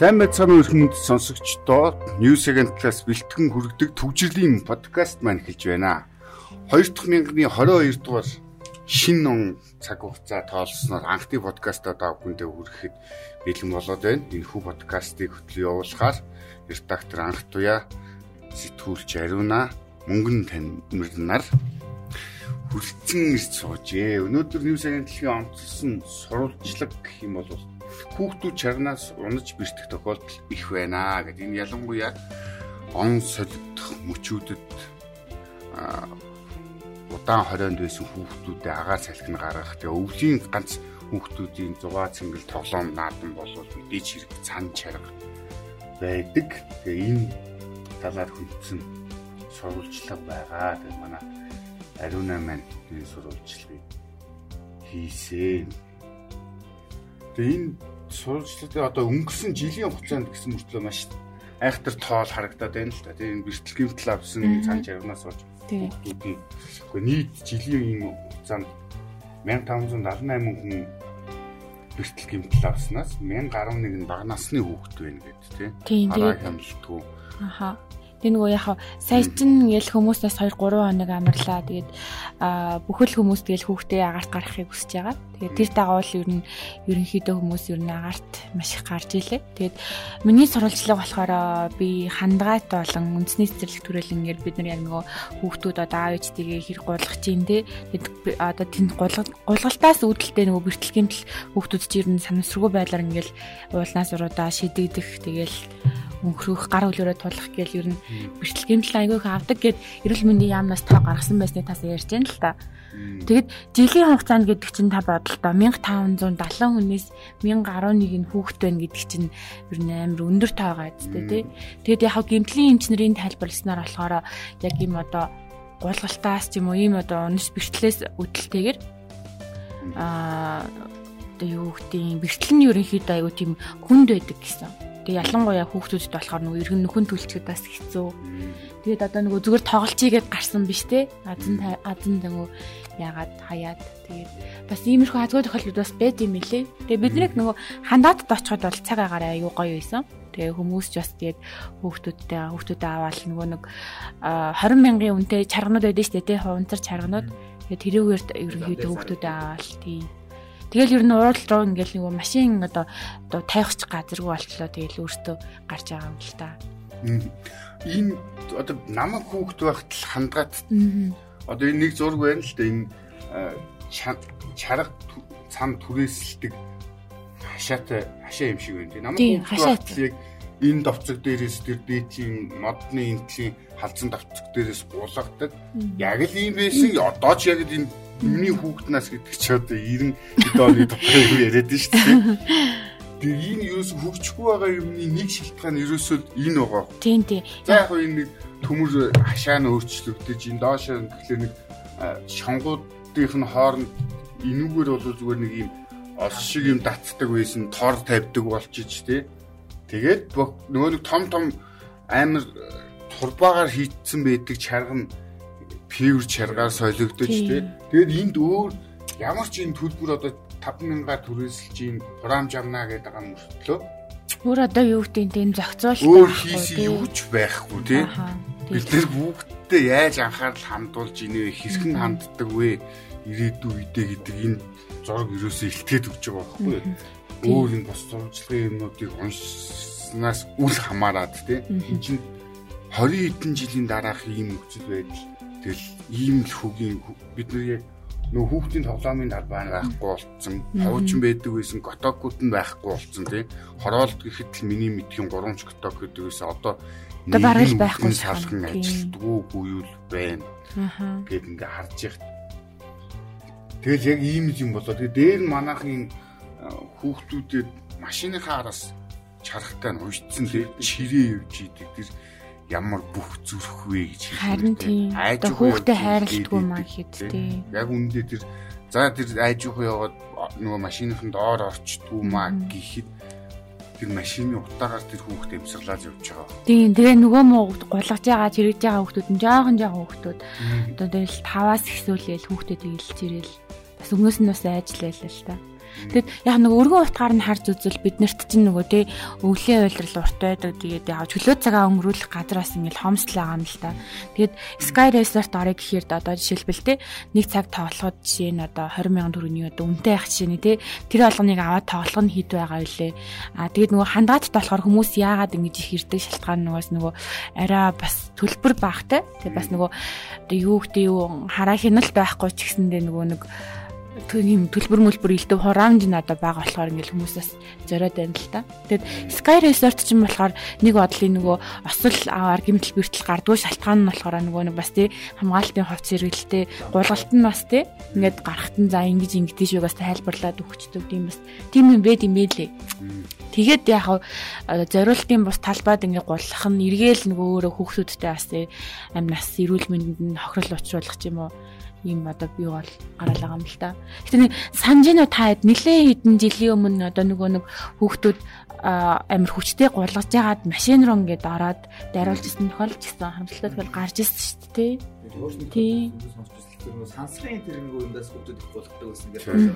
Сайн мэцхан өрхмөнд сонсогчдоо News Agent-аас бэлтгэн хүргэдэг төвжирлийн подкаст маань эхэлж байна. 2022 дугаар шинэ он цаг хугацаа тоолсноор анхны подкаст одоо бүхэндээ хүрэхэд бэлэн болоод байна. Энэ хүү подкастыг хөтлөө явуулахаар редактор анх туяа сэтгүүлч Ариуна мөнгөн таньмарнаар хүрэлцэн ирж суужээ. Өнөөдөр News Agent-ийн онцлсон сурвалжлаг гэх юм бол хүүхдүүд чарнаас унаж бэртэх тохиолдол их байна гэдэг. Энэ ялангуяа он солигдох мөчүүдэд удаан хорионд байсан хүүхдүүдэд агаар салхин гаргах. Тэгээ өвлийн ганц хүүхдүүдийн зугаа цэнгэл тоглоом наадам болвол мэдээж хэрэг цан чарга байдаг. Тэгээ энэ талаар хүндсэн сурвалжлага байгаа. Тэгээ манай Ариуна маань энэ сурвалжлагыг хийсэн. Тэгээ энэ сурвалжлагын одоо өнгөрсөн жилийн хугацаанд гэсэн мөртлөө маш айхтар тоол харагдаад байна л да. Тэгээ энэ бэртэл гэмтэл авсан цан жаргнаас болж хүүхдүүдийн үгүй нийт жилийн энэ хугацаанд 1578 хүн бэртэл гэмтэл авснаас 1011 нь бага насны хүүхэд байна гэдэг тийм. Хараа хямлтгүй. Аха. Тэг нөгөө яг сая чин ингээл хүмүүсээс 2 3 хоног амарлаа. Тэгээд бүхэл хүмүүс тэгэл хүүхдээ агаарт гаргахыг хүсэж байгаа. Тэгээд тэр дагавал ер нь ерөнхийдөө хүмүүс ер нь агаарт маш их гарч илээ. Тэгээд миний сурвалжлага болохоор би хандгайт болон үндэсний цэцэрлэг төрөлнгээр бид нар яг нөгөө хүүхдүүд одоо аав ээжтэйгээ хэрэг гуйлгах чинь те. Тэгээд одоо тэнд гуйлгалтаас үүдэлтэй нөгөө бэртэл гэмтэл хүүхдүүд чинь ер нь санамсаргүй байдлаар ингээл уулнаас уруудаа шидэгдэх тэгэл өнгөрөх гар хөлөөрөө тулах гээл ер нь бэрхтэлгэмтэл айгүйх авдаг гэд эрүүл мэндийн яамнаас тоо гаргасан байсны тас ярьж байна л та. Тэгэд жилийн хугацаанд гэдэг чинь та бодлоо 1570 хүнээс 1011 нь хүүхэд байна гэдэг чинь ер нь амар өндөр тоогаа зү тэ. Тэгэд яг гэмтлийн эмчнэрийн тайлбарласнаар болохоор яг ийм одоо гулгалтаас ч юм уу ийм одоо унш бэрхтлээс үдэлтэйгэр аа одоо юу гэдэг бэрхтэл нь ерөнхийдөө айгуу тийм хүнд байдаг гэсэн Тэгээ ялангуяа хүүхдүүдэд болохоор нөгөө эргэн нөхөн төлчгөд бас хэцүү. Тэгээд одоо нөгөө зүгээр тоглолцъё гэд гарсан биш те. Азан азан нөгөө яагаад хаяад тэгээд бас иймэрхүү азгүй тохиолдол бас байд юм лээ. Тэгээд бид нэг нөгөө хандаатд очиход бол цаг агаараа аюу гоё байсан. Тэгээ хүмүүс ч бас тэгээд хүүхдүүдтэй хүүхдүүдэд аваад нөгөө нэг 20 мянган үнэтэй чарганууд байдаг шүү дээ те. Хуванцар чарганууд. Тэгээд тэрүүгээр ерөнхийдөө хүүхдүүдэд аваад тийм Тэгэл ер нь уурал руу ингээл нөгөө машин одоо одоо тайхч газаргүй болтлоо тэгэл өөртөө гарч байгаа юм л та. Энэ одоо намайг хүүхд байхад л хандгаад одоо энэ нэг зураг байна л да. Энэ чарга цам түрээсэлдэг хашаатай хашаа юм шиг байна тийм. Намайг хүүхд байхад яг энэ давцаг дээрээс тэр дээдлийн модны энтлийн халдсан давцаг дээрээс гулгадаг. Яг л ийм байсан. Одоо ч яг энэ Миний хүүхднаас гэдэг чи одоо 90 хэд оны тухай юу яриад шүү дээ. Тэгээ энэ ерөөс хөгжихгүй байгаа юмны нэг шалтгаан ерөөсөө энэ байгаа. Тийм тийм. За яг энэ нэг төмөр хашаа нь өөрчлөгдөж энэ доошоо тэгэхээр нэг шонгуудынх нь хооронд энүүгээр бол зүгээр нэг юм ос шиг юм датдаг байсан тор тавьдаг болчих тий. Тэгээд нөгөө нэг том том амар турбаагаар хийцсэн байдаг чарга нь пивэр чаргаар солигдож тий. Тэгээд энд өөр ямар ч энэ төлбөр одоо 5000-аар түрээсэлж ийн хураамж авна гэдэг байгаа мөртлөө өөр одоо юу гэдэг тийм зохицуул өөр хийсэн юу ч байхгүй тий. Бид тэр бүгдтэй яаж анхаарал хандуулж инээ хэрхэн ханддаг вэ? Ирээдүй үедээ гэдэг энэ зураг ерөөсөө илтгээд өгч байгаа байхгүй юу? Өөр энэ бос зурцлагын юмнуудыг уншснаас үл хамааран тий. Энэ чинь 20 хэдэн жилийн дараах ийм нөхцөл байдал Тэгэл ийм л хөгийн бид нар яг нөө хүүхдийн тоглоомын талбай байхгүй болцсон. Ховчин байдаг байсан готокууд нь байхгүй болцсон тий. Хороолт гэхэд л миний мэдхийн 3 ч готок гэдэг байсан. Одоо одоо бараг л байхгүй салхан ажилтдаггүй юу л байна. Гэт ингээ харж яхад. Тэгэл яг ийм юм болоо. Тэгээ дээр нь манайхын хүүхдүүдэд машиныхаа араас чарахтай нь уйдсан тий. Чирээ явж идэг. Тэр ямар бүх зүрх вэ гэж харин тийм хүүхдээ хайрладгүй маа хэд тийм яг үүндээ тэр за тэр айж юу яваад нөгөө машиныхын доор орчдгүй маа гэхэд тэр машины утаагаар тэр хүүхдээ амьсгалаад явж байгаа. Тийм тэгээ нөгөө муу гулгаж байгаа чирэгж байгаа хүүхдүүд нь жоохон жоохон хүүхдүүд одоо тэгэл таваас ихсүүлээл хүүхдээ тэгэлж ирээл бас өмнөөс нь бас айжлаа л л та. Тэгэд яг нэг өргөн утгаар нь харж үзвэл биднэрт чинь нөгөө тий өвлийн уйлрал урт байдаг. Тэгээд яг чөлөө цагаа өнгөрүүлэх газраас ингээл хомслаа байгаа юм л та. Тэгээд Sky Resort орё гэхээр одоо жишээлбэл тий нэг цаг тоглоход жишээ нь одоо 20 сая төгрөгийн одоо үнэтэй ах жишээ нь тий тэр болгоныг аваад тоглох нь хэд байгаа үлээ. А тэгээд нөгөө хандаатд болохоор хүмүүс яагаад ингэж их ирдэг шалтгаан нөгөөс нөгөө арай бас төлбөр багтай. Тэгээд бас нөгөө одоо юу гэдэг юу хараа хяналт байхгүй ч гэсэндээ нөгөө нэг тийм төлбөр мөлбөр илдэв хураамж надад байгаа болохоор ингээл хүмүүсээс зориод байна л та. Тэгэд Sky Resort ч юм болохоор нэг бодлын нөгөө осол аваар гимтэл бэртэл гардгүй шалтгаан нь болохоор нөгөө нэг бас тий хамгаалтын хувьц хэрэгэлтэй гулгалт нь бас тий ингээд гарахт нь за ингэж ингэдэж шүүгээс тайлбарлаад өгчдөг тийм бас тийм юм байд юм байлээ. Тэгээд яг зориултын бус талбайд ингээ гуллах нь эргээл нөгөө өөрөө хүүхдүүдтэй бас амь нас эрүүл мэндэнд нь хохирол учруулах юм уу ийм одоо би бол гараал байгаа юм л та. Гэтэ нэг санаж нөө та хэд нилээ хэдэн жилийн өмнө одоо нөгөө нэг хүүхдүүд амир хүчтэй гулгаж яагаад машин руу ингээд ороод дариулж исэн тохиолж исэн хамтлагтай тохиол гарч ирсэн шүү дээ. Тий. Сансрын тэр нэг үндээс хүүхдүүд их гулгадаг байсан гэж байна.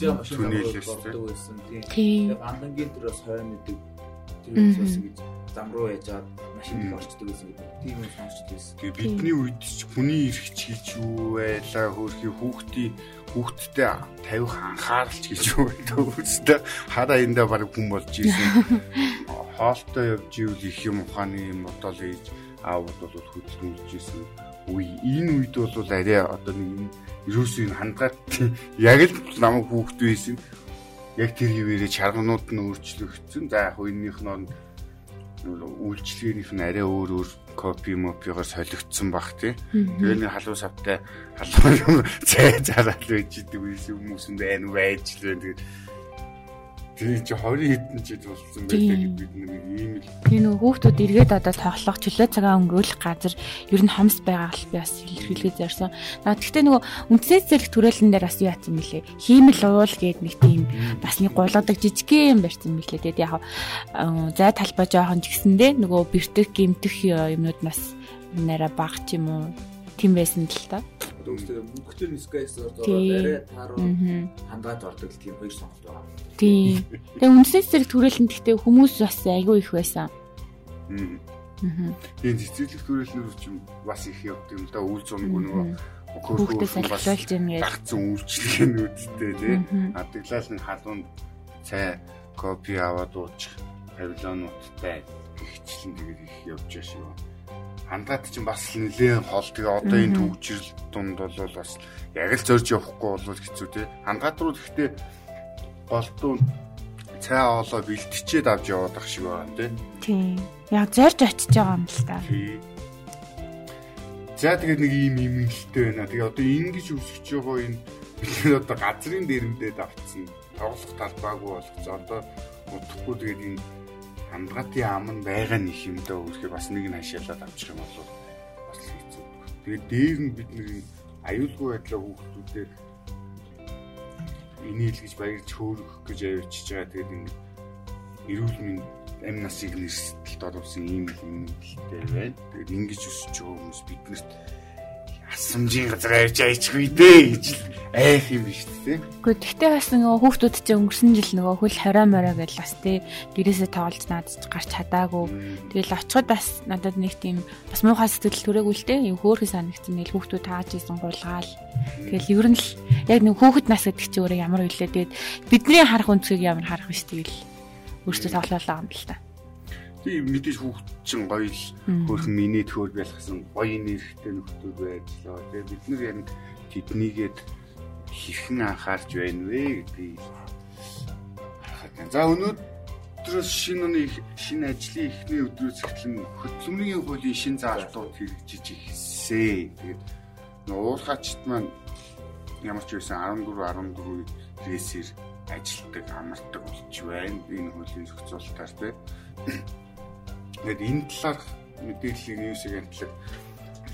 Жаа машин руу ордог байсан. Тий. Андангийн тэр бас хойно гэдэг тэр үндээс гэж зам руу яжаад машинд орчдөг гэсэн гэдэг. Тийм юм сонсч байсан. Тэгээ бидний үед ч хүний эрх чийж юу байлаа хөрхи хүүхдийн хүүхдтэй тавих анхааралч гэж юу гэдэг үстэй хараа эндээ баг хүн болж ирсэн. Хоолтой явж ивэл их юм ухааны юм бодол ээж аавд бол хөдөлгөмж ирсэн. Үе энэ үед бол арай одоо нэг ерөөсөө энэ хандгаад яг л намайг хүүхд байсан. Яг тэр хിവэрэ чарганууд нь өөрчлөгдсөн. За яг энэнийх нь үйлчлэгээнийх нь арай өөр өөр копи мопиогоор солигдсон бах тий. Тэгээ нэг халуун савтай халуун цай зараад байж идэг хүмүүс юм байна байж л байна. Тэгээд Тэгээ чи 20 хэдэн жил болсон байдаг бид нэг ийм л. Тэгээ нөгөө хүүхдүүд эргээд одоо тоглох чөлөө цагаа өнгөрүүлэх газар ер нь хомс байгаа л би бас илэрхийлгээ зорьсон. Аа тэгвэл нөгөө үндсээ зэрэг төрөлн дээр бас юу яатсан мөлий. Хиймэл уул гээд нэг тийм бас нэг гулгадаг жижигхэн юм барьсан мөлий. Тэгээд яг зай талбай жоохон ч гэсэндээ нөгөө бэртэх гимтэх юмнууд нас нараа баг ч юм уу тийм байсан л та өөртөө мөнгөтэй нискайс ороод арай тааруу хангаад ордог тийм хоёр сонголт байгаа. Тийм. Тэгээ үндсэн зэрэг төрөлн гэхдээ хүмүүс бас айгүй их байсан. Аа. Тийм цэцэрлэг төрөлнөр ч бас их явд юм да үйл зураг нөгөө хүүхдээ салхилуулж юм гэж гацсан үйлчлэгээнүүдтэй тий. Адаглал нь халуун цай копи аваад уучих павильонуудтай ихчлэн тэгээд их явж байгаа шүү хандгаад чинь бас нэлээд хол. Тэгээ одоо энэ төвчрэл дунд бол бас яг л зорж явахгүй бол хэцүү те. Хандгаад руу гэхдээ голдуу цай олоо бэлтчихэд авч яваад ах шиг байна те. Тийм яг зорж очиж байгаа юм л та. За тэгээд нэг ийм имэнэлтэй байна. Тэгээ одоо ингэж үсгэж байгаа энэ бид одоо газрын дээрмдээд авцсан тоглох талбайгүй болгоц. Одоо утахгүй тэгээд энэ хандгатын ам нь байгаа нэг юм даа өөрхий бас нэг нь хашаалаад авчих юм бол бас хэцүү. Тэгээд дээр нь бид нэг аюулгүй байдлаа хүүхдүүдээр инээл гэж баярч хөөрөх гэж авчиж байгаа. Тэгээд ингэ эрүүл мэнд амь насыг нэрсэлт олвсон ийм юм хэлтэй байна. Тэгээд ингэж өсөж байгаа хүмүүс биднэрт асамжийн газар авч айчихгүй дээ гэж айх юм биш үү? Гэхдээ тэгтээ бас нөгөө хүүхдүүд чинь өнгөрсөн жил нөгөө хөл хорой морой гэж бас тий гэрээсээ тоглож наадч гарч чадаагүй. Тэгэл очиход бас надад нэг тийм бас муухай сэтгэл төрөөгүй л дээ. Юу хөөрхөн санагдсан нэг хүүхдүүд тааж исэн гулгаал. Тэгэл ер нь л яг нэг хүүхэд нас гэдэг чинь өөрөө ямар хөлөө тэгээд бидний харах өнцгийг ямар харах биш тэгэл өөртөө тоглоолаа юм л та. Би мэдээж хүүхд чин гоё л хөрхөн миний төхөр байлгасан гоё нэрхтэй нөхдүүд байжлаа. Тэгээ бид нар яг тэднийгээд хэрхэн анхаарч байна вэ гэдгийг харахад. За өнөөдрөөс шинэ оны шинэ ажлын эхний өдрөөс эхлэн хөдөлмөрийн хуулийн шинэ заалтууд хэрэгжиж ихсээ. Тэгээд уулхачт маань ямар ч байсан 14 14 рейсээр ажилтдаг амардаг болж байна. Энэ хуулийн зохицуулалтаар тийм Тэгээд энэ талаар мэдээллийн ньюсийг амтлаг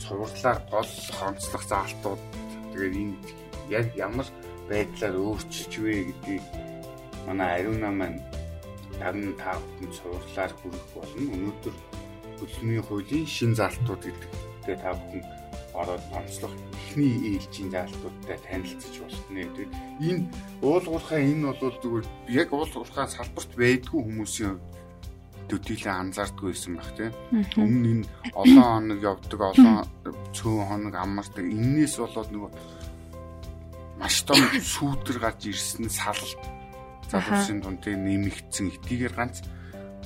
цувралаар гол хонцлох заалтууд тэгээд энэ яг ямар байдлаар өөрчилж вэ гэдгийг манай ариуна маань дарн та бүхэн цувралаар хүрэх болно. Өнөөдөр хөдөлмөрийн хуулийн шин залтууд гэдэг та бүхэн ороод онцлох эхний ээлжийн заалтуудтай танилцж болтны. Тэгээд энэ уулуурхаа энэ бол зүгээр яг уулуурхаа салбарт байдгүй хүмүүсийн төдийлээ анзаардгүй байсан байх тийм. Өмнө энэ олон хоног явдаг, олон цөөн хоног амардаг. Иннээс болоод нөгөө маш том сүүдэр гарч ирсэн салалт залуусын дунд нэмэгдсэн эдгээр ганц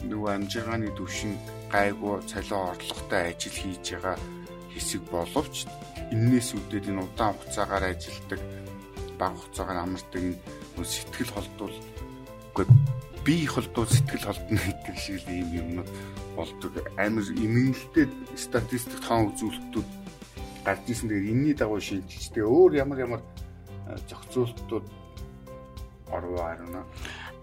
нөгөө амжиргааны төвшин гайгүй цалин орлоготой ажил хийж байгаа хэсэг боловч энээс үүдээд энэ удаан хугацаагаар ажилладаг бага хугацаагаар амардаг сэтгэл холдвол үгүй бие холдвол сэтгэл холдно гэдэг шиг л ийм юмнууд болдог амар имэнэлтэй статистик тоон үзүүлэлтүүд гарч ирсэн. Тэгээд энэний дагуу шинжилжтэй өөр ямар ямар зохицуултууд орвоо харна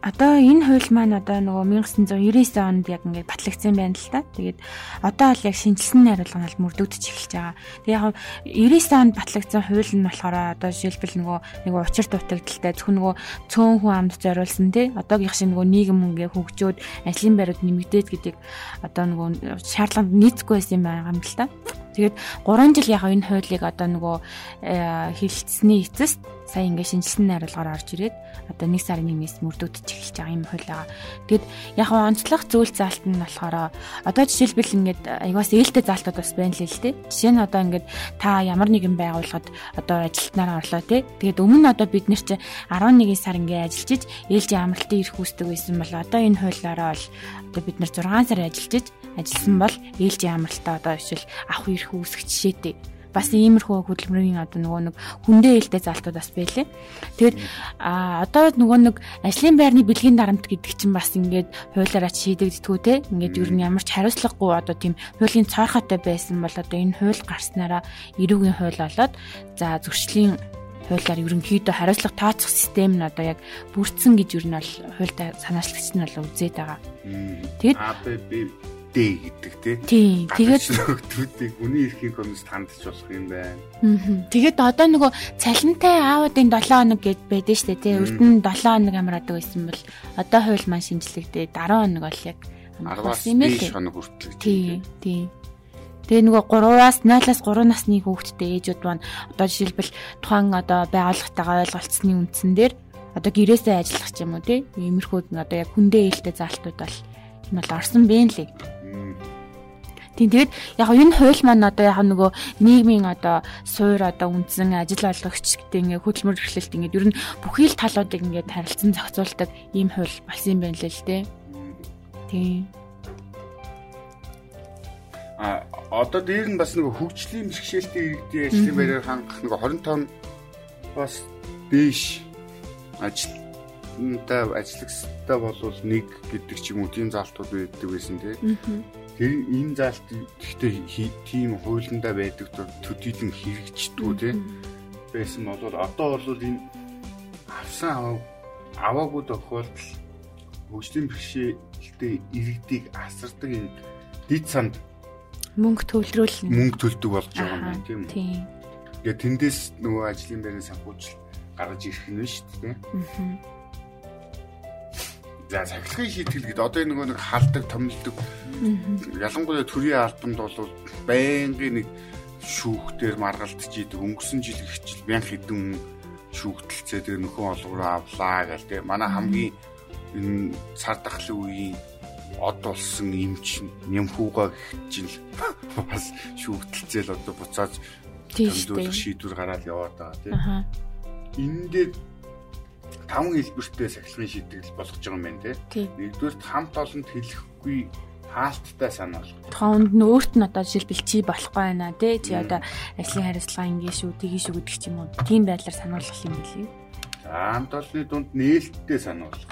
одоо энэ хууль маань одоо нөгөө 1999 онд яг ингээд батлагдсан байна л та. Тэгээд одоо бол яг шинжилсэн хариулга нь мөрдөгдөж эхэлж байгаа. Тэгээд яг 99 онд батлагдсан хууль нь болохоор одоо жишээлбэл нөгөө нөгөө учир дутагдaltaй зөвхөн нөгөө цөөн хүн амд зориулсан тий. Одоогийнх шиг нөгөө нийгэм ингээ хөгжөөд ажлын байрууд нэмэгдээд гэдэг одоо нөгөө шаардлаганд нийцэхгүй байсан юм байгаа юм л та. Тэгээд 3 жил яг энэ хуулийг одоо нөгөө э, хилцсэний эцэст сая ингээ шинжилсэн найруулгаар орж ирээд одоо 1 сарын 1-ээс мөрдөгдөж эхэлж байгаа юм байгаа. Тэгэд яг онцлог зүйл заалт нь болохоор одоо жишээлбэл ингээд аягаас ээлтэй заалтууд бас байна л л дээ. Жишээ нь одоо ингээд та ямар нэгэн байгууллагад одоо ажилтнаар орлоо тий. Тэгээд өмнө одоо бид нэр чи 11 сар ингээ ажиллаж ээлжийн амралтын ирэх үүсдэг байсан бол одоо энэ хуулиараа бол одоо бид нар 6 сар ажиллаж ажилласан бол ээлжийн амралтаа одоо эсвэл авах ирэх үүсгэх жишээтэй бас иймэрхүү хөдөлмөрийн одоо нөгөө нэг хүндээ ээлтэй залтууд бас байлээ. Тэгээд а одоо нөгөө нэг ажлын байрны бэлгийн дарамт гэдэг чинь бас ингээд хуулиараа шийдэгддэггүй те. Ингээд ер нь ямар ч хариуцлагагүй одоо тийм хуулийн цоорхотой байсан бол одоо энэ хууль гарснараа эрүүгийн хууль болоод за зөрчлийн хуулиар ерөнхийдөө хариуцлага тооцох систем нь одоо яг бүрдсэн гэж ер нь бол хуультай санаачлагч нь бол үзээд байгаа. Тэгээд Д гэдэг тий. Тэгээд нөхдүүдийг хүний эрхийн комисс тандж болох юм байна. Аа. Тэгээд одоо нөгөө цалинтай аавуудын 7 хоног гэд байдэн штэ тий. Урд нь 7 хоног амраадаг байсан бол одоо хууль маань шинжлэхдээ 10 хоног бол яг 10-аас дээш хоног хүртэл. Тий. Тий. Тэгээ нөгөө 3-аас 0-аас 3 насны хүүхэдтэй ээжүүд маань одоо жишээлбэл тухайн одоо байгууллагатайгаа ойлголцсны үндсэн дээр одоо гэрээсээ ажиллах ч юм уу тий. Иймэрхүүд нь одоо яг хүндээ ээлтэй заалтууд бол энэ бол орсон бэ лээ. Тийм тэгээд яг энэ хууль маань одоо яг нөгөө нийгмийн одоо суур одоо үндсэн ажил олгогч гэдэг ингээ хөдөлмөр эрхлэлт ингээ ер нь бүхий л талуудыг ингээ харилцан зохицуулдаг ийм хууль болсон юм байна л л дээ. Тийм. А одоо дээр нь бас нөгөө хөгжлийн бэрхшээлтэй иргэдийн ажлын байраар хангах нөгөө 25 бас дээш ажил та ажиллагчтай болвол нэг гэдэг ч юм уу тийм заалтууд байдаг байсан тийм. Тэр энэ заалт гэхдээ тийм хуулиндаа байдаг төдийлөн хэрэгждэггүй тийм байсан бол одоо бол энэ авсан аваагүй тохиолдол хөгжлийн бэрхшээлтэй иргэдийг асардаг энэ дид санд мөнгө төвлөрүүлнэ. Мөнгө төлдөг болж байгаа юм тийм үү? Тийм. Тэгээ тэндээс нөгөө ажлын байрны санхүүжил гаргаж ирэх нь шүү дээ. Аа За сахилгын шийтгэл гэдэг. Одоо нөгөө нэг халдаг, томилдог. Ялангуяа төрийн албанд бол байнгын нэг шүүхтэр маргалтж идэг өнгөрсөн жил ихчил мянга хэдэн шүүхтэлцээ тэр нөхөн олгороо авлаа гэл тэ манай хамгийн энэ цар тахлын үеийн од болсон эмч нямхуугаа гихчил бас шүүхтэлцээл одоо буцааж томилуулах шийдвэр гараад яваад байгаа тийм. Энэ дээр таван хэлбэртэй сахилгын шийдэл болгож байгаа юм байна тий. Нэгдүгээр хамт олонд хэлэхгүй хаалттай санаа болгох. Тоонд нь өөрт нь одоо жишээлбэл чи болохгүй байна тий. Чи одоо ажлын хариуцлага ингээ шүү, тгий шүү гэдэг ч юм уу. Тийм байдлаар сануулгах юм билий. За хамт олонны дунд нээлттэй санаа болгох.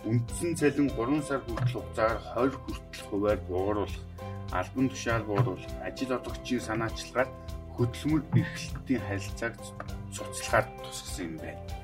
Үндсэн цалин 3 сар хүртэл хугацаагаар 20 хүртэл хуваар бууруулах, албан тушаал бууруулах, ажил олгогчийн санаачлагаар хөдөлмөр эрхлэлтийн харилцааг цуцлахаар тусгасан юм байна.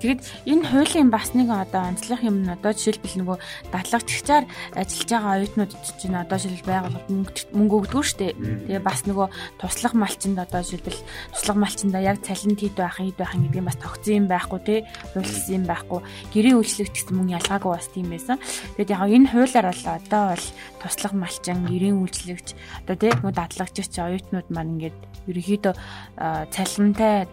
Тэгэд энэ хуулийн бас нэг одоо онцлог юм нь одоо жишээлбэл нөгөө датлагччаар ажиллаж байгаа оюутнуудад чинь одоо жишээл байгууллагад мөнгө өгдөг шүү дээ. Тэгээ бас нөгөө туслах малчинд одоо жишээлбэл туслах малчиндаа яг цалин тед байх ид байх гэдэг нь бас тогтсон юм байхгүй тий. Хуульсан юм байхгүй. Гэрийн үйлчлэгч гэсэн мөнгө ялгаагүй бас тийм байсан. Тэгэд яг энэ хуулиар бол одоо бол туслах малчин, гэрийн үйлчлэгч одоо тий нөгөө датлагчч оюутнууд маань ингээд ерөнхийдөө цалинтай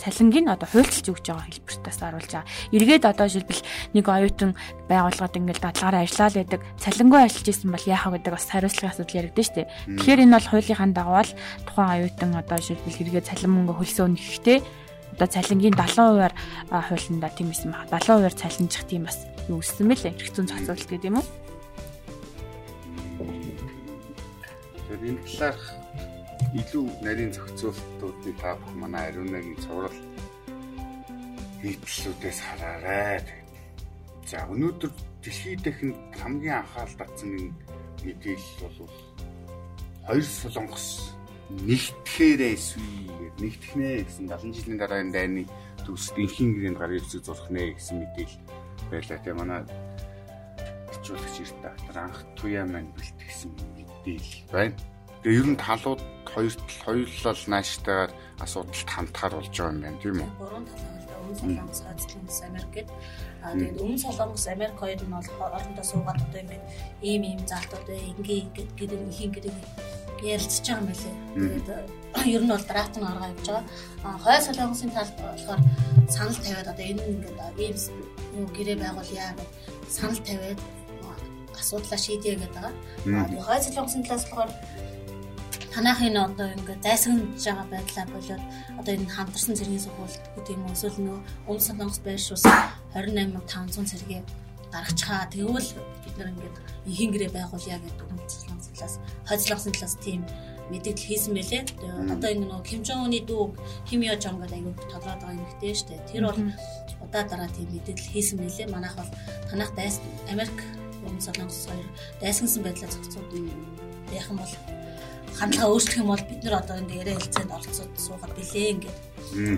цалингийн одоо хуульчилж өгч байгаа хэлбэртээс оруулж байгаа. Эргээд одоо жишээлбэл нэг оюутан байгууллагад ингээл дадлагаараа ажиллаад байдаг. Цалингүй ажиллаж исэн бол яах вэ гэдэг бас хариуцлагын асуудал яригдэн штэ. Тэгэхээр энэ бол хуулийнхаа дагуу л тухайн оюутан одоо жишээлбэл хэрэгээ цалин мөнгө хөлсөө өнөхтэй одоо цалингийн 70%-аар хуулиндаа тийм юм байна. 70%-аар цалинжих тийм бас юу өссөн мэлээ. Эрх зүйн зохицуулалт гэдэг юм уу? Тэгэхээр энэ талаарх илүү нарийн зохицуултуудыг та бүх манай ариунагийн цуврал нийтлүүдээс хараарай. За өнөөдөр дэлхийд дахинд хамгийн анхаарал татсан нэг мэдээлэл бол хоёр солонгос нэгтгэхээрээ эсвэл нэгтгэнэ гэсэн 70 жилийн дараагийн дайны төгсд инхийн гэрээнд гар ирсэг зурх нэ гэсэн мэдээлэл байлаа. Тэгээ манай хичүүлэгч эрт доктор анх туяа маань бэлтгэсэн мэдээлэл байна. Тэгээ ер нь талууд хоёр хоёулал нааштайгаар асуудалд хамтахаар болж байгаа юм байна тийм үү? Гурван талаар өмнө солонгос Хойцлонгос Америкт аа тэгээд өмнө солонгос Америк хоёр нь бол орондоо суугаад одоо ингээд ийм ийм заалтууд ингээ ингээд гэдэг ихийн гэдэг ярилцж байгаа юм байлээ. Тэгээд ер нь бол драфт нь гаргаа явж байгаа. Аа хойд солонгосын талд болохоор санал тавиад одоо энэ ингээд ийм юу гэрээ байгуулъя гэж санал тавиад асуудлаа шийдэе гэдэг байгаа. Аа хойд солонгосын талаас болохоор танахын одоо ингээд зайсагнаж байгаа байдлаа болоод одоо энэ хамтарсан цэргийн сургууль гэдэг юм уу эсвэл нөгөө өмнө солонгос байршуулсан 28500 цэргээ гаргачихаа тэгвэл бид нар ингээд ихэн гэрээ байгуулъя гэдэг өмнө солонгосын талаас хойд солонгосын талаас тийм мэдээлэл хийсэн байлээ. Одоо ингэ нөгөө Ким Жон Уны дүү Ким Yo Jong гэдэг аягүй толгойд байгаа юм ихтэй шүү дээ. Тэр бол удаа дараа тийм мэдээлэл хийсэн байлээ. Манайх бол танах дайс Америк өмнө солонгос хоёр дайсагнсан байдлаа зохицууд яхан бол хандлага өөрчлөх юм бол бид нар одоо энэ яриа хэлцээнд оролцоод суугаад билээ ингээд.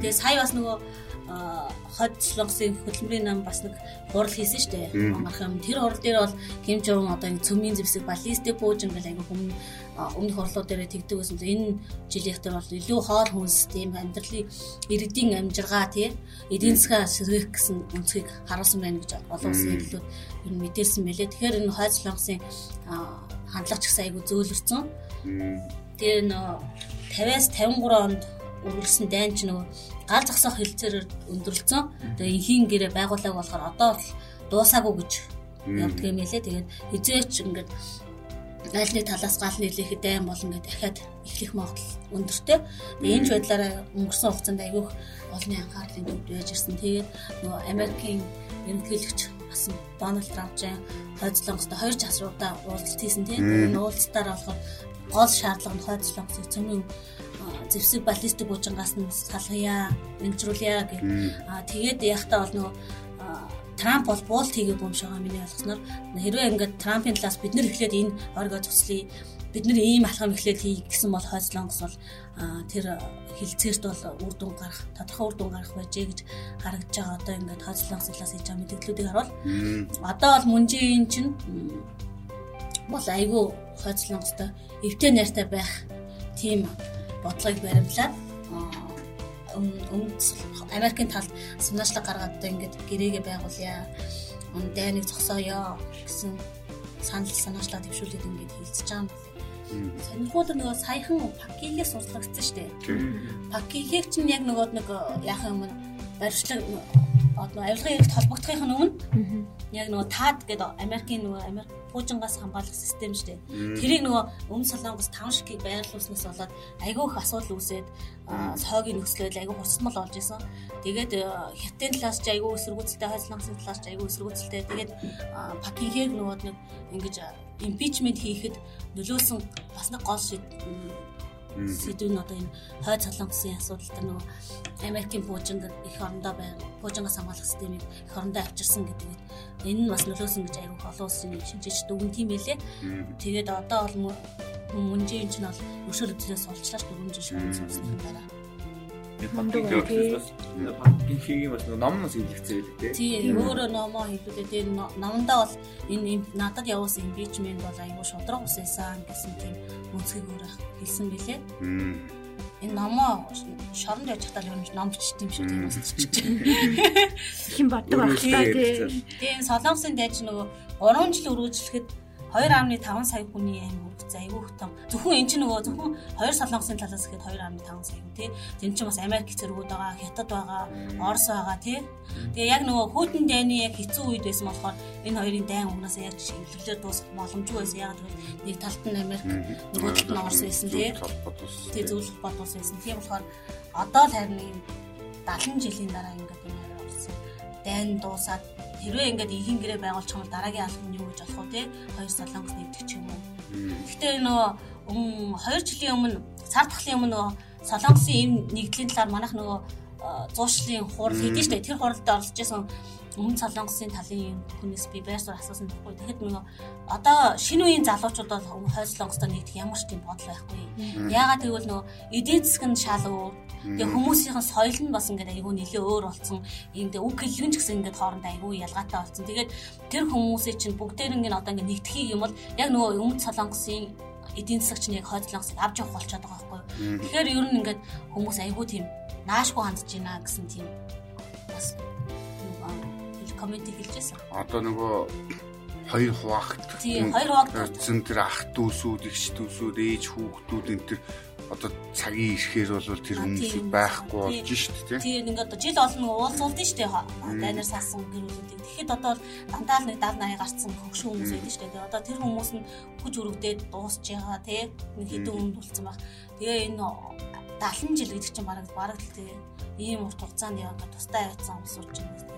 Тэгээ сая бас нөгөө хот солонгосын хөтөлмөрийн нам бас нэг хурал хийсэн шүү дээ. Мангарх юм. Тэр хурал дээр бол Ким Жон одоо ингэ цөмийн зэвсэг баллистик бууж ингээл аяга хүмүүс өмнөх хурлууд дээр тэгдэг гэсэн. Энэ жилийнхтэй бол илүү хоол хүнс тийм амьдралын иргэдийн амжиргаа тий эдийн засгаа сэргээх гэсэн өнцгийг харуулсан байна гэж олон улсын хэллүүд ер нь мэдэрсэн байлээ. Тэгэхээр энэ хойд солонгосын хандлага ч гэсэн аягүй зөөлрсөн. Тэгээ нөө 50-аас 53 онд үргэлжсэн дайн ч нөгөө гал зогсоох хэлцээрээр өндөрлцөн. Тэгээ инхийн гэрээ байгуулаг болохоор одоо дуусаагүй гэж явдаг юм лээ. Тэгээд хизээч ингээд аль нэг талаас гал нийлэхэд дайм бол ингээд дахиад эхлэх магадлал өндөртэй. Тэгээ энэ байдлаараа өнгөрсөн хугацаанд айгүйх олонний анхаарлын төвд байж ирсэн. Тэгээд нөгөө Америкийн ерөнхийлөгч басан Дональд Трампын хойцлонгостой хоёр часруудаа уулзалт хийсэн тийм. Уулзалтаар болохоор гол шаардлага нь хойцлонгосыг цөмийн зэвсэг баллистик буужингаас нь салгая, нэгжрүүлье гэх. Аа тэгээд яхтаа бол нөгөө Трамп бол буулт хийгээгүй юм шиг байгаа миний ойлгосноор хэрвээ ингээд Трампын талаас бид нар эхлээд энэ оргоо цуцлыг бид нар ийм алхам эхлээд хий гэсэн бол хойцлонгос бол тэр хилцээрт бол үр дүн гарах тодорхой үр дүн гарах байжээ гэж харагдаж байгаа. Одоо ингээд хойцлонгос талаас хийж байгаа мэдээллүүдийг харуул. Одоо бол мөнжийн чинь бол айгүй хойцлонгостой эвтэй найртай байх тийм бодлогыг баримлаад өмнө Америкийн талд санаачлаг гаргаад одоо ингээд гэрээгээ байгуулъя. Дайныг зогсооё гэсэн санал санаачлаа төвшүүлээд ингээд хилцэж байгаа юм. Сонирхол нөгөө саяхан пакигээ сурлагцсан шүү дээ. Пакигийг чинь яг нөгөө нэг яах юм барьчлаг одоо авилгын хэрэгт холбогдохын өмнө яг нөгөө таад гэдэг Америкийн нөгөө Америк пуужингаас хамгаалах систем шүү дээ. Тэрийг нөгөө өмнө солонгос таван шигийг байрлуулснаас болоод айгүй их асуудал үүсээд цоогийн нөхцөлөд айгүй хурцмал болж исэн. Тэгээд хятадын талаас ч айгүй эсэргүүцэлтэй, хойслонгосын талаас ч айгүй эсэргүүцэлтэй. Тэгээд Пакинхэг нөгөө нэг ингэж импичмент хийхэд нөлөөсөн бас нэг гол шийд сэдв нь одоо энэ хойд солонгосын асуудал дээр нөгөө Америкийн пуужинг их орондоо байна. Пуужингаас хамгаалах системийг их орондоо авчирсан гэдэг энэ нь бас нөлөөсөн гэж аюул олон улсын шинжээч дүгэн тийм байлээ. Тэгээд одоо бол мөнжийн чинь бол өшөөр өдрөөс олчлаач дүгнж шүүн сонсны дараа. Пакинг гинхигийн бас номноос хэвлэгцээ байлээ тий. Тийм өөрөө номоо хэвлүүлээ. Тэгээ номондоо бол энэ надад явуулсан импичмент бол аюул шудраг ус байсан гэсэн тийм үнцгийг өөрөө хэлсэн билээ. Энэ номоо шоронд явж хатал юм ном бичт юм шиг тийм устчих. Хэн боддог байх та тий. Тэгээ солонгосын дайч нөгөө 3 жил үргэлжлэхэд 2.5 сая хүний аим үргэлж айгүй хөтөн. Зөвхөн эн чинь нөгөө зөвхөн 2 солонгосын талаас ихэд 2.5 сая тий. Тэн чинь бас Америк зэргүүд байгаа, Хятад байгаа, Орос байгаа тий. Тэгээ яг нөгөө Хүйтэн дайны яг хэцүү үед байсан болохоор энэ хоёрын дайн өмнөөс яг шивлэлээр дуусах боломжгүй байсан. Яг гэвэл нэг талд нь Америк, нөгөө талд нь Орос байсан тий. Тий зөвлөх бод ус байсан. Тийм болохоор одоо л харин 70 жилийн дараа ингээд энэ хоёр орсон. Дайн дуусаад хэрвээ ингээд ихэн гэрээ байгуулчих юм дараагийн албан юу гэж болох вэ те хоёр солонгос нэгдэх ч юм уу гэхдээ нөгөө 2 жилийн өмнө сар тахлын өмнө нөгөө солонгосын эм нэгдлийн талаар манайх нөгөө зуушлын хурал хийдэж штэ тэр хуралд оролцож байсан өмнө солонгосын талын хүнээс би байрсаар асуусан байхгүй. Тэгэхэд нөгөө одоо шинэ үеийн залуучууд бол хойд солонгостой нэгдэх ямар ч тийм бодол байхгүй. Яагаад гэвэл нөгөө эдийн засгийн шал өөр. Тэгээ хүмүүсийн соёл нь бас ингээд айгүй нэлээ өөр болсон. Тэгээ үг хэллэг нь ч гэсэн ингээд хоорондоо айгүй ялгаатай болсон. Тэгээд тэр хүмүүсийн чинь бүгдээрэн нь одоо ингээд нэгдэхийг юм бол яг нөгөө өмнө солонгосын эдийн засагч нь яг хойд солонгосыг авч явах болчиход байгаа байхгүй. Тэгэхээр ер нь ингээд хүмүүс айгүй тийм наашгүй хандж байна гэсэн тийм бас коммент хэлжсэн. Одоо нөгөө хоёр хуваагт. Тийм, хоёр хуваагт. Зэн тэр ах дүүсүүд, эгч дүүсүүд, ээж хүүхдүүд энэ тэр одоо цагийн ирэхээр бол тэр хүмүүс байхгүй болж шít тий. Тийм ингээд жил олон уулзуулдсан шүү дээ. Байнаар саасан гэрүүлүүд. Тэгэхэд одоо дандаа л нэг 70 80 гарцсан хөгшин хүмүүс байдаг шүү дээ. Одоо тэр хүмүүс нь хүч өрөвдөөд дуусж байгаа тий. Нэг хэдэн хүнд болцсон баг. Тэгээ энэ 70 жил гэдэг чинь бараг бараг л тий. Ийм урт хугацаанд яваад тустай явцсан хүмүүс урч юм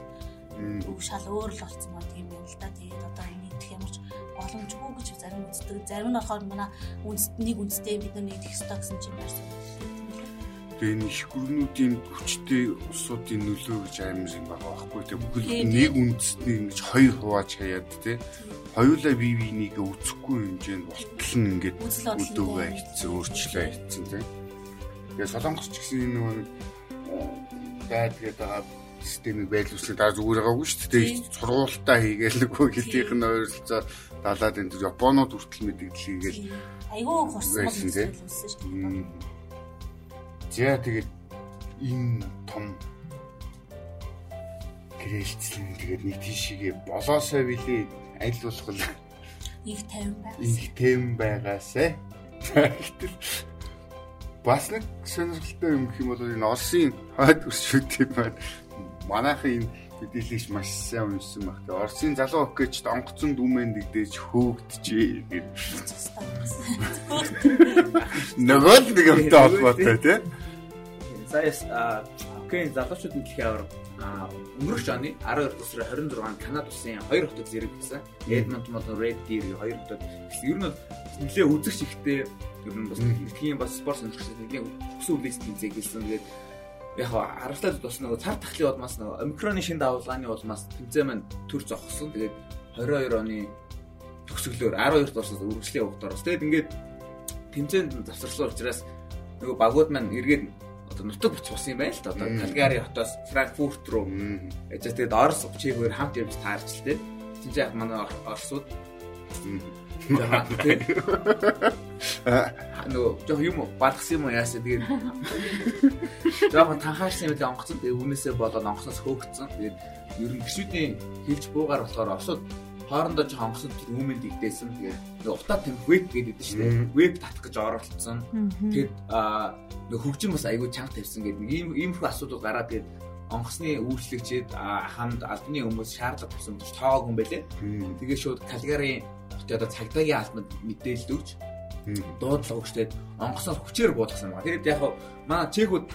үг шал өөр л болсон ба тийм байна л да. Тэгээд одоо нэгдэх ямар ч боломжгүй гэж зарим үздэг. Зарим нь болохоор манай үндэстнийг үндэстэй бид нар нэгдэх ёстой гэсэн чинь байсан. Тэгээ энэ их гүрнүүдийн хүчтэй улсуудын нөлөө гэж амар юм байгаа байхгүй тийм бүхэл нэг үндэстнийг ингэж хоёр хувааж хаяад тийм хоёулаа бие бинийгээ үзэхгүй хэмжээнд болтол нь ингээд өдөөгээ хийцэн өөрчлөө хийцэн тийм. Тэгээ солонгос ч гэсэн энэ нэг дайд гэдэг байгаа системийг байлуулсан даа зүгээр байгаагүй шүү дээ. Сургуультаа хийгээл нөгөө хэлтийнх нь ойролцоо далаад энэ Японууд хүртэл мэдээлэл хийгээл айгүй хурсан болсон шүү дээ. За тэгээд энэ том гэрэлцлэн тэгээд нэг тийшээгээ болоосоо билий аль болох их тайван байгаас. Их тайван байгаасаа. Гэтэл бас нэг сонирхолтой юм гэх юм бол энэ Оросын хойд өршөөтэй байна манайхан энэ мэдээлэлч маш сайн уншсан баг. Тэгээ Оросын залуу хоккейчд онгоцон дүмэн дэгдээж хөөгдөжээ гэж. Нөгөө л нэг юмтай холбоотой тий. Саяас хоккейн залуучууд нь дэлхийн авар өнгөрөх оны 12 сарын 26-нд Канада улсын хоёр хотод зэрэг гэсэн. Edmonton болон Red Deer хоёр хотод ер нь нэлээ үзэгч ихтэй ер нь бас дэлхийн бас спорт сонирхолтой нэгэн өсөн үлээс тэмцээг хэлсэн. Тэгээд яг харамсалтай бас нөгөө цар тахлын улмаас нөгөө омикроны шин давлгааны улмаас тэмцээн маань төр зогссон. Тэгээд 22 оны төгсгөлөөр 12-р орсоос үргэлжлэлийн хугацаар бас тэгээд ингээд тэмцээнд завсарлсан учраас нөгөө багууд маань эргээд одоо нутаг буц болсон юм байна л да. Одоо Калгари хотоос Франкфурт руу ээж тэгээд Орос чигээр хамт явж таарч л дээ. Тэнд яг манай Оросууд нөгөө жоох юм балгсан юм яасан тэгээд жоохон танхаарсан юм л онгоцсон. Тэгээд үүнээсээ болоод онгоцноос хөөгдсөн. Тэгээд ер нь гişүүдийн хэлж буугаар болохоор осууд хоорондоо жоохон онгоцсон тэр үүмэн дигдээсэн тэгээд нөгөө утаа тамхи веб гэдэг нь шүү дээ. Веб татах гэж оролцсон. Тэгээд нөгөө хөгжим бас айгүй чанга тавьсан гэдэг. Ийм иймэрхүү асуудал гараад тэгээд онгоцны үйлчлэгчид хамт албаны хүмүүс шаардлага тавьсан гэж тоог юм байлээ. Тэгээ шууд Калгари хотын одоо цагдаагийн албанд мэдээлэл өгч дуудлага өгчтэй онгоцоор хүчээр буудсан байна. Тэгээд яг манай чекүүд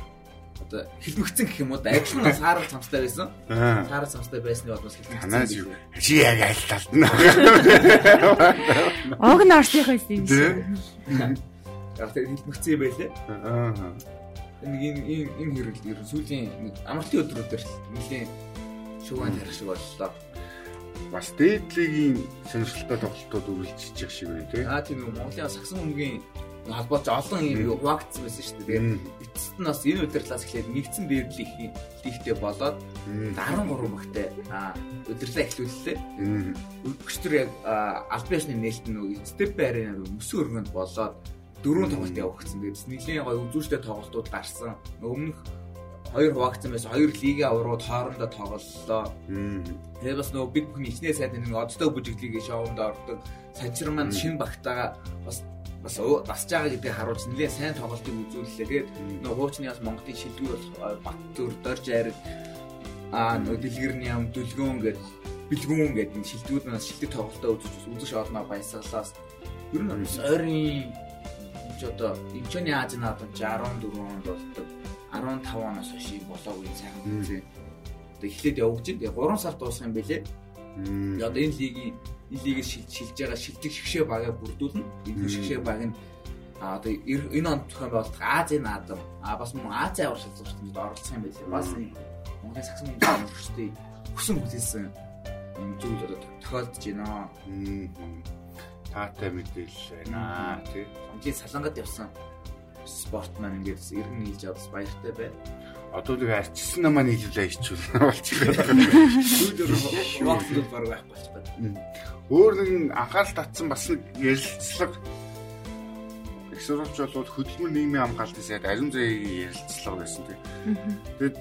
одоо хилмигцэн гэх юм уу да адилхан саарал цамцтай байсан. Саарал цамцтай байсны бодос хилмигцэн. Чи яг аль талд нь. Ог нь орсынхоо юм шиг. Яг тэр хилмигцэн юм байлээ. Аа. Нэг энэ энэ энэ хэрэг ер нь сүүлийн амралтын өдрүүдээр нэлийн шуган тарих шиг боллоо бас дээдлийн сонирхолтой тоглолтууд үргэлжлэж байгаа шиг байна тийм. Аа тийм үү Монголын сагсан өмгийн холбооч олон юм хуваагдсан байсан шүү дээ. Тэгээд эцэст нь бас энэ удирлаас эхлээд нэгдсэн дээрлэх хийхтэй болоод 13 багтай удирлаа эхлүүллээ. Өчтөр яг албан ёсны нээлт нь степ байрын мөсөн өргөнд болоод дөрөв тоглолт явагдсан. Тэгээд нэлийн гоё үзүүштэй тоглолтууд гарсан. Өмнөх хоёр хуваагдсан байсан. Хоёр лигийн аврууд хоорондоо тоглолоо. Тэгээд бас нөгөө бид бүхэн ихнээ сайд нэг одтой бүжиглийг шоунд ордог. Сажир маань шинэ багтаага бас бас басж байгаа гэдгийг харуулж нэлээд сайн тоглолтыг үзүүллээ. Тэгээд нөгөө хуучны бас Монголын шилдэггүй бол Баттүр, Дорж Ариг аа нөгөө дэлгэрний ам дүлгөөн гэдэг бэлгүүн гэдэг шилдэгүүд нас шилдэг тоглолтоо үзэж үзэж олноо баясгалаас ер нь ойрын ч одоо Инчоны Азийн наадам 14 онд болдог 15 оноос хойш болоогүй сайхан үзээ. Одоо эхлээд явж. Тэгээ 3 сар дуусах юм бэлээ. Одоо энэ лигийн энэ лигийг шилж байгаа шилдэг шгшээ багаа бүрдүүлнэ. Энэ шгшээ баг нь а одоо энэ он зохион байгуулах Азийн наадам а бас мөн Азийн авар шалгуурт оролцох юм байлээ. Бас Монголын сагсан хүмүүстэй хүсэн хүлээсэн юм зүйл одоо тохиолдож байна. Таатай мэдээлэл байна тий. Хамгийн салангад явсан спорт маань ингээд иргэн нийлж авс баяртай байна. Одоо нэг арчсан намаа нийлүүлээ хичүүл болчихлоо. Сүүлээр баг байх болчихгоо. Өөр нэг анхаарал татсан бас нэг ярилцлага их сурвалж бол хөдөлмөр нийгмийн хамгаалтын сайд ариун зэгийн ярилцлага байсан тийм. Тэгээд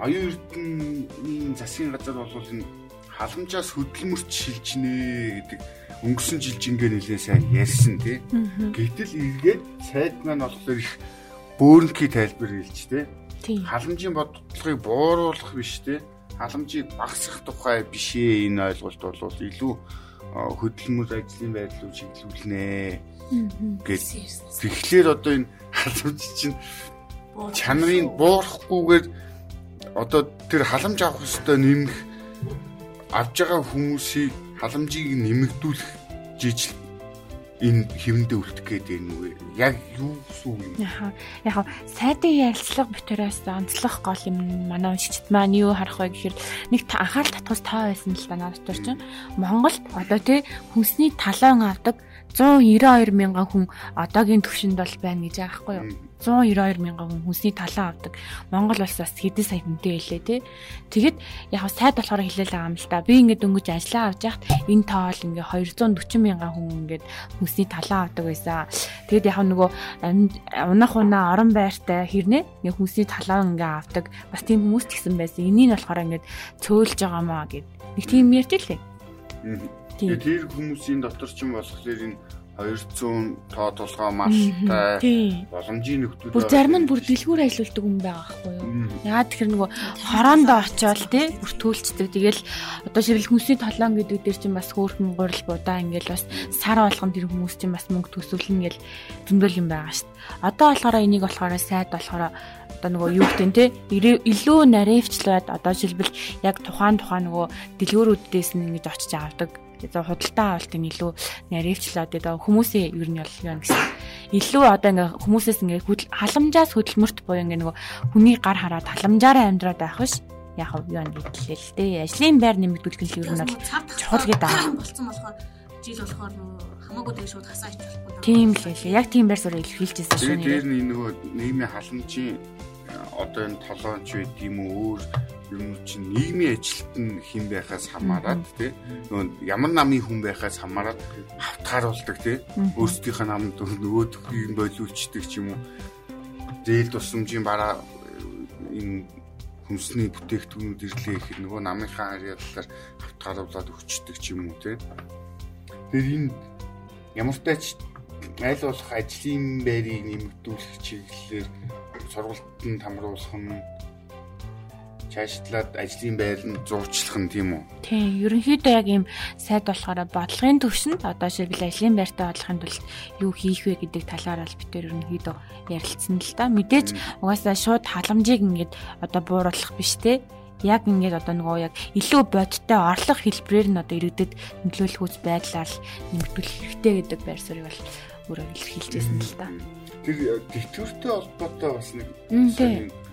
оюун эрдэнийн засгийн газар бол энэ халамжаас хөдөлмөрч шилжнэ гэдэг өнгөрсөн жил жингээ нэлээ сайн ярьсан тий. Гэтэл эргээд сайд маань болохоор их бөөрнхий тайлбар хэлж тий. Халамжийн бодлогыг бууруулах биш тий. Халамжийг багасгах тухай биш ээ энэ ойлголт бол илүү хөдөлмөр ажлын байдлыг чиглүүлнэ гэж. Тэгэхээр одоо энэ халамж чинь чанарыг буурахгүйгээр одоо тэр халамж авах ёстой нэмэх авж байгаа хүмүүсийг халамжийг нэмэгдүүлэх жижиг энэ хэвэндээ үлдэх гээд байна уу? Яг юу гэсэн юм? Яха. Яг сайдын ярилцлага битүүрээс онцлох гол юм манай уншигчд маань юу харах вэ гэхээр нэг анхаарал татгас таа байсан л да надад чинь Монголд одоо тий хүнсний талаан авдаг 192 мянган хүн одоогийн төвшөнд бол байна гэж байгаа байхгүй юу? 192 мянган хүн хүнсний талаа авдаг. Монгол улс бас хэдэн сая хүнтэй байлээ тий. Тэгэд яг сайд болохоор хэлээл байгаа юм л та. Би ингээд дөнгөж ажиллаа авч яхад энэ тоол ингээ 240 мянган хүн ингээд хүнсний талаа авдаг байсан. Тэгэд яг нөгөө унах унаа орон байртай хэрнээ ингээ хүнсний талаа ингээ авдаг. Бас тийм хүмүүс ч гэсэн байсан. Энийг нь болохоор ингээд цөөлж байгаа маа гэд. Нэг тийм ярьж лээ. Тэгээд тэр хүмүүсийн дотор ч юм болохоор энэ 200 тоо толгой малтай боломжийн нөхдүүд бүр зарим нь бүр дэлгүүр ажилуулдаг хүн байгаа байхгүй юу. Яагаад тэгэхээр нөгөө хороондоо очиод тий бүртгүүлцдэг. Тэгэл одоо шивэл хүнсний толон гэдэг дээр чинь бас хөөрхөн гурил будаа ингээл бас сар болгон тэр хүмүүс чинь бас мөнгө төсөвлөн гэл зөндөл юм байгаа шүү дээ. Одоо болохоор энийг болохоор сайд болохоор одоо нөгөө юу гэдэг нь те илүү наривчлаад одоо шилбэл яг тухайн тухайн нөгөө дэлгүүрүүдээс нь ингэж очиж авдаг Тэгээ худалдаа авалтын илүү наривчлаад тэгээ хүмүүсийн ер нь бол юу гэсэн. Илүү одоо ингээ хүмүүсээс ингээ халамжаас хөдөлмөрт буюу ингээ нөгөө хүний гар хараад халамжаараа амьдраад байх биш. Яг юу гэдлээ л дээ ажлын байр нэмэгдүүлэх нь ер нь бол чухал гэдэг аа. болсон болохоор жил болохоор хамаагүй тэгээ шууд хасаа ичихгүй тийм л байлээ яг тийм байр суурь илэрхийлжсэн шүү дээ дээр нь нөгөө нийгмийн халамжийн одоо энэ толоонч байд юм уу? Өөр юм чинь нийгмийн ажилт нь хэн байхаас хамаарат тий? Нөгөө ямар намын хүн байхаас хамаарат хавтгааруулдаг тий? Өөрсдийнхээ намд нөгөөдхийг болиулцдаг ч юм уу? Зээл тусламжийн бараа энэ хүнсний бүтээгдэхүүнүүд ирлээ гэхэд нөгөө намынхаа харьяалалаар хавтгааруулаад өгчдөг ч юм уу тий? Тэр энэ ямар тач айл болох ажлын байрыг нэмэгдүүлэх чиглэлээр сургалтанд хамруулах нь чаашлаад ажлын байр нь зурчлах нь тийм үү? Тийм, ерөнхийдөө яг ийм сайд болохоор бодлогын төвшөнд одоо шийдэл ажлын байртай бодлохын тулд юу хийх вэ гэдэг талаар аль битээр ерөнхийдөө ярилцсан л да. Мэдээж угаасаа шууд халамжийг ингээд одоо бууруулах биш те яг ингээд одоо нөгөө яг илүү бодиттой орлого хэлбэрээр нь одоо иргэдэд нөлөөлөх үс байдлаар нэмэгдүүлэх хэрэгтэй гэдэг байр суурийг бол өөрөө илэрхийлжсэн л да. Тэр тэтгэвртэй холбоотой бас нэг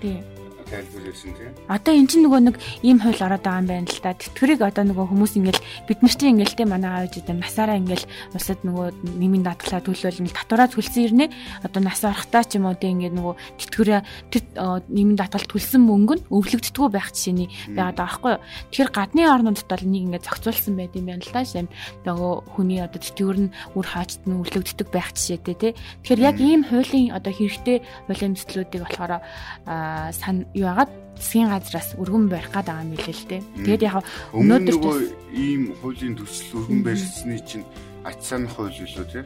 тийм тийм тайлбар хийсэн тийм. Одоо эн чинь нөгөө нэг ийм хууль ороод байгаа юм байна л да. Тэтгэрийг одоо нөгөө хүмүүс ингээл бид нар чинь ингээл те манай аавч одоо насаараа ингээл усад нөгөө нэмийн даатгалаа төлөөл ингээл татвараа төлсөн ирнэ. Одоо нас орохтаа ч юм уу те ингээд нөгөө тэтгэрээ тэр нэмийн даатгал төлсөн мөнгө нь өвлөгддгүү байх жишээний байгаад байгаа байхгүй юу. Тэгэхээр гадны орнуудад бол энийг ингээд зохицуулсан байд юм байна л да. Шим нөгөө хүний одоо тэтгэвэр нь үр хаачт нь өвлөгддөг байх жишээтэй те. Тэгэхээр яг ийм хуулийн одоо хэрэгтэй хуулийн төслүүдийг болохоор сан юу яагаад засгийн газраас өргөн барих гээд байгаа юм билээ л дээ. Тэгээд яг өнөөдөр ийм хуулийн төсөл өргөн барьсны чинь ач сайн хууль юу тий.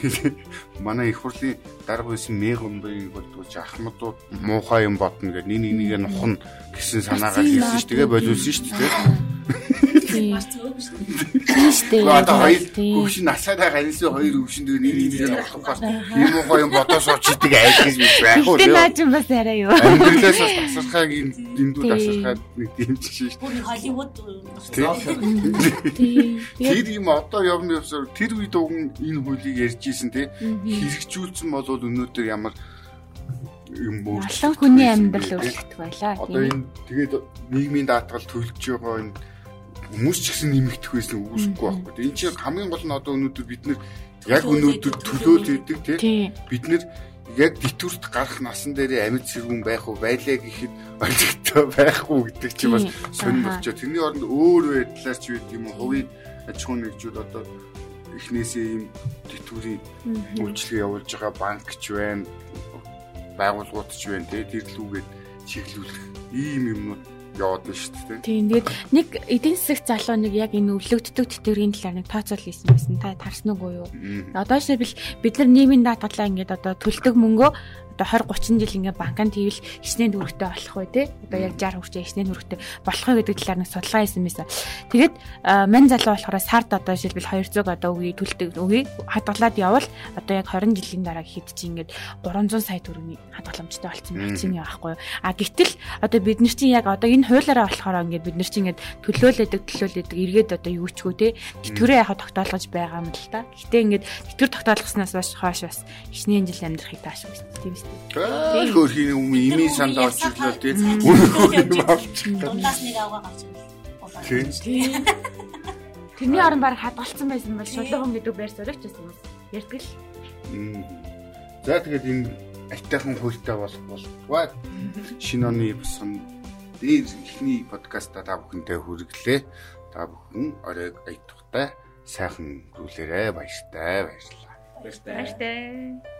Манай их хурлын дарга байсан мегомбын болдгоо ахмадууд муухай юм бодно гэдэг нэг нэг нэг нухна гэсэн санаагаар хэлсэн шүү дээ. Боловсон шүү дээ. Тийм шүү дээ. Одоо хоёр хөвшин насаараа ганьсан хоёр хөвшин дээр нэг нэг нэг болох бас юм уу гоё бодож суучихдаг айл гэж байх уу. Тэр нааж юм бас арай юу. Амьдралаас бас тасархааг дэндүү тасархаад нэг дэмжиж шүү дээ. Бүр Холливуд Тэр юм одоо явна явсаар тэр үед уг энэ хуулийг ярьж исэн те хэрэгжүүлсэн бол өнөөдөр ямар юм бүр олон хүний амьдрал өөрчлөгдөх байлаа. Одоо энэ тэгээд нийгмийн даатгал төлж байгаа энэ хүмүүс ч гэсэн нэмэгдэх байсан үүсэхгүй байхгүй. Энэ чинь хамгийн гол нь одоо өнөөдөр бид нэр яг өнөөдөр төлөөл өгдөг тийм бид нэр яг дитүрт гарах насан дээр амьд сэргүүн байх уу байлаа гэхэд ойлгохтой байхгүй гэдэг чинь бас сонир болчоо. Тэрний оронд өөр байдлаар ч үед юм хувийн аж ахуй нэгжүүд одоо эхнээсээ ийм дитүрийн үйлчлэг явуулж байгаа банк ч байна байгууллагууд ч байна тийм тэр лүүгээд чиглүүлэх ийм юмнууд яваад байна шүү дээ. Тийм. Тэгээд нэг эдийн засаг залуу нэг яг энэ өвлөгддөг тэтгэврийн талаар нэг тооцоол хийсэн байсан. Та тарсан уу юу? Одоо жишээлбэл бид нар нийгмийн даатгалаа ингээд одоо төлдөг мөнгөө одоо 20 30 жил ингээ банкнд хийвэл хичнээн төгрөгтэй болох вэ те одоо яг 60 хүрчээ хичнээн төгрөгтэй болохгүй гэдэг талаар нэг судалгаа хийсэн байсан. Тэгээд мань залуу болохоор сард одоо жишээлбэл 200 одоо үгүй төлдөг үгүй хадгалаад явал одоо яг 20 жилийн дараа хэд чи ингээд 300 сая төгрөгийн хадгаламжтай болсон байсан юм аахгүй. А гэтэл одоо бид нар чинь яг одоо энэ хуулиараа болохоор ингээд бид нар чинь ингээд төлөөлөдөг төлөөлөдөг эргээд одоо юу ч гоо те тэтгэврээ яхаа тогтоолгож байгаа юм л та. Гэтэ ингээд тэтгэвэр тогтоолгоснаас хойш бас хичнээн жил амьдрахыг тааш байсан. Тийм шүү дээ. Хөөрхийн юм имийн санд орчихлоо тийм. Үнэхээр авчих. Дундаас нэг авгаа гарч ирэл. Тэрний орон баг хадгалсан байсан бол шулуухан гэдэг байр суурьч гэсэн юм. Ярьдаг л. За тэгээд энэ айтайхан хуйлтай болох болтугай. Шинэ оны басан дээр ихний подкаста та бүхэндээ хүргэлээ. Та бүхэн оройг аятухтай сайхан гүйлээрэ баяртай баярлалаа. Баяртай.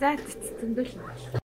За зөндөл.